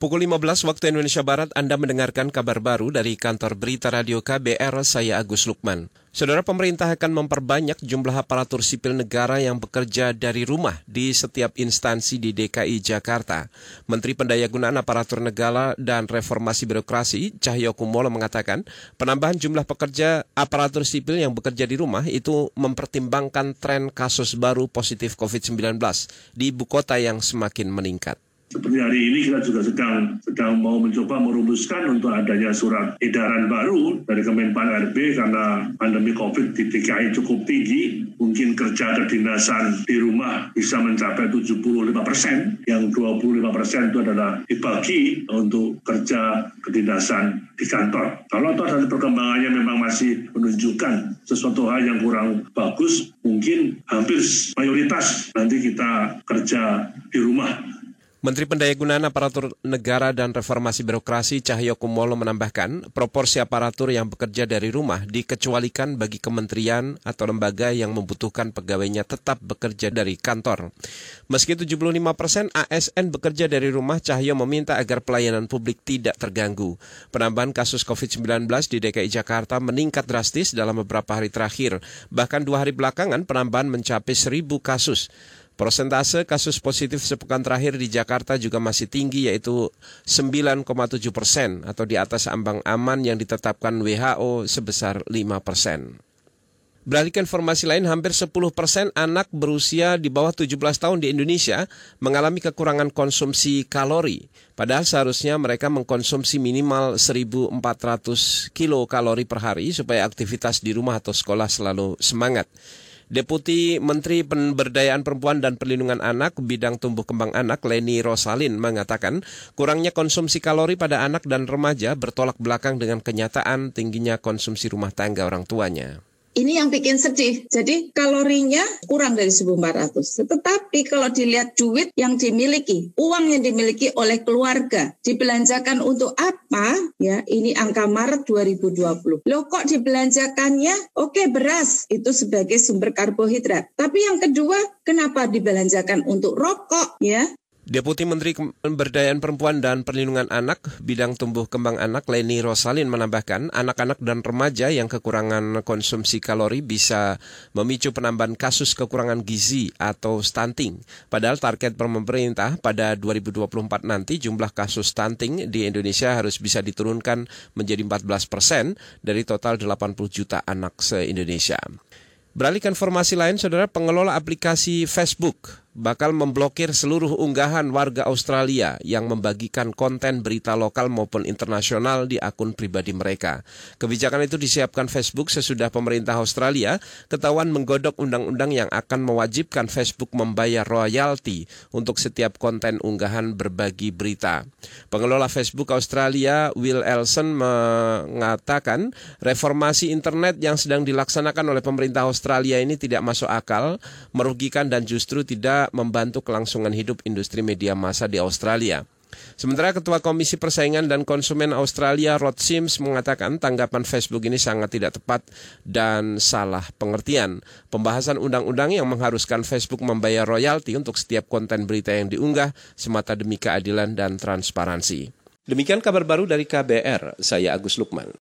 Pukul 15 waktu Indonesia Barat Anda mendengarkan kabar baru dari kantor berita radio KBR, saya Agus Lukman. Saudara pemerintah akan memperbanyak jumlah aparatur sipil negara yang bekerja dari rumah di setiap instansi di DKI Jakarta. Menteri Pendayagunaan Aparatur Negara dan Reformasi Birokrasi Cahyo Kumolo mengatakan penambahan jumlah pekerja aparatur sipil yang bekerja di rumah itu mempertimbangkan tren kasus baru positif COVID-19 di ibu kota yang semakin meningkat. Seperti hari ini kita juga sedang sedang mau mencoba merumuskan untuk adanya surat edaran baru dari Kemenpan RB karena pandemi COVID di DKI cukup tinggi, mungkin kerja kedinasan di rumah bisa mencapai 75 persen, yang 25 persen itu adalah dibagi untuk kerja kedinasan di kantor. Kalau toh dari perkembangannya memang masih menunjukkan sesuatu hal yang kurang bagus, mungkin hampir mayoritas nanti kita kerja di rumah Menteri Pendayagunaan Aparatur Negara dan Reformasi Birokrasi Cahyo Kumolo menambahkan, proporsi aparatur yang bekerja dari rumah dikecualikan bagi kementerian atau lembaga yang membutuhkan pegawainya tetap bekerja dari kantor. Meski 75 persen ASN bekerja dari rumah, Cahyo meminta agar pelayanan publik tidak terganggu. Penambahan kasus COVID-19 di DKI Jakarta meningkat drastis dalam beberapa hari terakhir. Bahkan dua hari belakangan penambahan mencapai seribu kasus. Persentase kasus positif sepekan terakhir di Jakarta juga masih tinggi yaitu 9,7 persen atau di atas ambang aman yang ditetapkan WHO sebesar 5 persen. Beralih ke informasi lain, hampir 10 persen anak berusia di bawah 17 tahun di Indonesia mengalami kekurangan konsumsi kalori. Padahal seharusnya mereka mengkonsumsi minimal 1.400 kilokalori per hari supaya aktivitas di rumah atau sekolah selalu semangat. Deputi Menteri Pemberdayaan Perempuan dan Perlindungan Anak bidang tumbuh kembang anak Leni Rosalin mengatakan kurangnya konsumsi kalori pada anak dan remaja bertolak belakang dengan kenyataan tingginya konsumsi rumah tangga orang tuanya. Ini yang bikin sedih. Jadi kalorinya kurang dari 1.400. Tetapi kalau dilihat duit yang dimiliki, uang yang dimiliki oleh keluarga, dibelanjakan untuk apa? Ya, ini angka Maret 2020. Loh kok dibelanjakannya? Oke, beras itu sebagai sumber karbohidrat. Tapi yang kedua, kenapa dibelanjakan untuk rokok? Ya, Deputi Menteri Pemberdayaan Perempuan dan Perlindungan Anak bidang tumbuh kembang anak Leni Rosalin menambahkan anak-anak dan remaja yang kekurangan konsumsi kalori bisa memicu penambahan kasus kekurangan gizi atau stunting. Padahal target pemerintah pada 2024 nanti jumlah kasus stunting di Indonesia harus bisa diturunkan menjadi 14 persen dari total 80 juta anak se-Indonesia. Beralih ke informasi lain, saudara pengelola aplikasi Facebook bakal memblokir seluruh unggahan warga Australia yang membagikan konten berita lokal maupun internasional di akun pribadi mereka. Kebijakan itu disiapkan Facebook sesudah pemerintah Australia ketahuan menggodok undang-undang yang akan mewajibkan Facebook membayar royalti untuk setiap konten unggahan berbagi berita. Pengelola Facebook Australia Will Elson mengatakan reformasi internet yang sedang dilaksanakan oleh pemerintah Australia ini tidak masuk akal, merugikan dan justru tidak membantu kelangsungan hidup industri media massa di Australia. Sementara Ketua Komisi Persaingan dan Konsumen Australia Rod Sims mengatakan tanggapan Facebook ini sangat tidak tepat dan salah pengertian. Pembahasan undang-undang yang mengharuskan Facebook membayar royalti untuk setiap konten berita yang diunggah semata demi keadilan dan transparansi. Demikian kabar baru dari KBR, saya Agus Lukman.